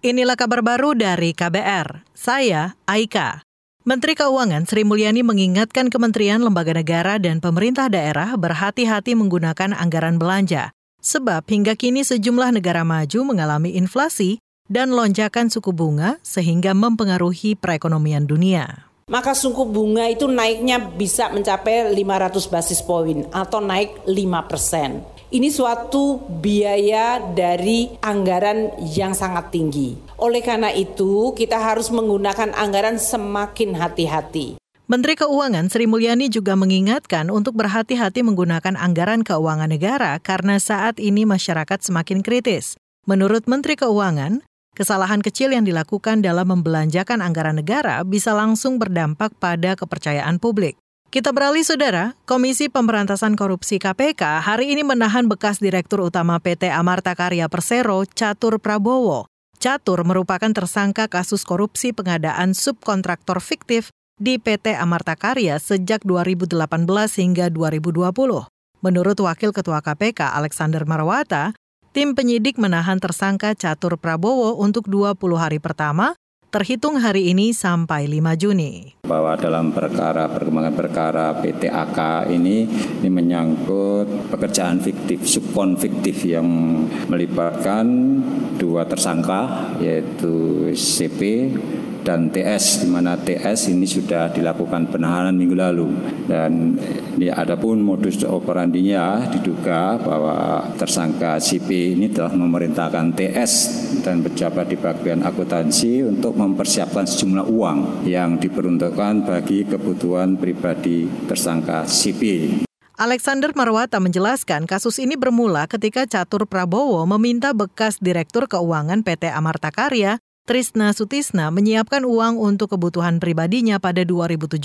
Inilah kabar baru dari KBR. Saya Aika. Menteri Keuangan Sri Mulyani mengingatkan kementerian, lembaga negara, dan pemerintah daerah berhati-hati menggunakan anggaran belanja. Sebab hingga kini sejumlah negara maju mengalami inflasi dan lonjakan suku bunga sehingga mempengaruhi perekonomian dunia maka suku bunga itu naiknya bisa mencapai 500 basis poin atau naik 5 persen. Ini suatu biaya dari anggaran yang sangat tinggi. Oleh karena itu, kita harus menggunakan anggaran semakin hati-hati. Menteri Keuangan Sri Mulyani juga mengingatkan untuk berhati-hati menggunakan anggaran keuangan negara karena saat ini masyarakat semakin kritis. Menurut Menteri Keuangan, kesalahan kecil yang dilakukan dalam membelanjakan anggaran negara bisa langsung berdampak pada kepercayaan publik. Kita beralih, Saudara. Komisi Pemberantasan Korupsi KPK hari ini menahan bekas Direktur Utama PT Amarta Karya Persero, Catur Prabowo. Catur merupakan tersangka kasus korupsi pengadaan subkontraktor fiktif di PT Amarta Karya sejak 2018 hingga 2020. Menurut Wakil Ketua KPK Alexander Marwata, tim penyidik menahan tersangka Catur Prabowo untuk 20 hari pertama terhitung hari ini sampai 5 Juni. Bahwa dalam perkara perkembangan perkara PTAK ini ini menyangkut pekerjaan fiktif, subkon fiktif yang melibatkan dua tersangka yaitu CP dan TS di mana TS ini sudah dilakukan penahanan minggu lalu dan ini adapun modus operandinya diduga bahwa tersangka CP ini telah memerintahkan TS dan pejabat di bagian akuntansi untuk mempersiapkan sejumlah uang yang diperuntukkan bagi kebutuhan pribadi tersangka CP. Alexander Marwata menjelaskan kasus ini bermula ketika Catur Prabowo meminta bekas Direktur Keuangan PT Amarta Karya Trisna Sutisna menyiapkan uang untuk kebutuhan pribadinya pada 2017.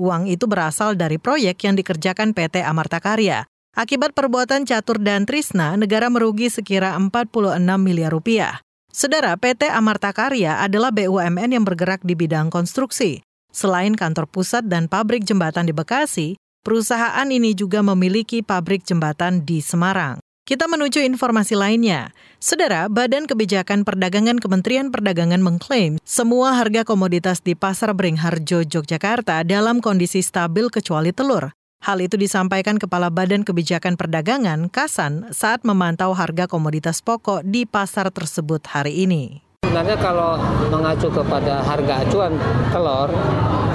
Uang itu berasal dari proyek yang dikerjakan PT Amarta Karya. Akibat perbuatan Catur dan Trisna, negara merugi sekira 46 miliar rupiah. Saudara, PT Amarta Karya adalah BUMN yang bergerak di bidang konstruksi. Selain kantor pusat dan pabrik jembatan di Bekasi, perusahaan ini juga memiliki pabrik jembatan di Semarang. Kita menuju informasi lainnya. Saudara, Badan Kebijakan Perdagangan Kementerian Perdagangan mengklaim semua harga komoditas di Pasar Beringharjo, Yogyakarta dalam kondisi stabil kecuali telur. Hal itu disampaikan Kepala Badan Kebijakan Perdagangan, Kasan, saat memantau harga komoditas pokok di pasar tersebut hari ini. Sebenarnya kalau mengacu kepada harga acuan telur,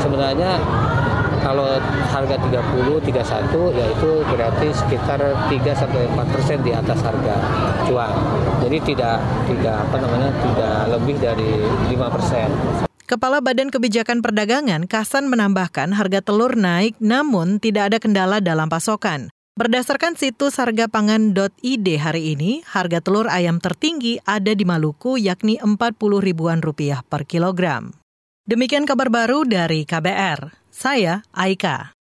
sebenarnya kalau harga 30, 31 yaitu berarti sekitar 3 sampai 4 persen di atas harga jual. Jadi tidak tidak apa namanya tidak lebih dari 5 persen. Kepala Badan Kebijakan Perdagangan Kasan menambahkan harga telur naik namun tidak ada kendala dalam pasokan. Berdasarkan situs hargapangan.id hari ini, harga telur ayam tertinggi ada di Maluku yakni 40 ribuan rupiah per kilogram. Demikian kabar baru dari KBR. Saya Aika.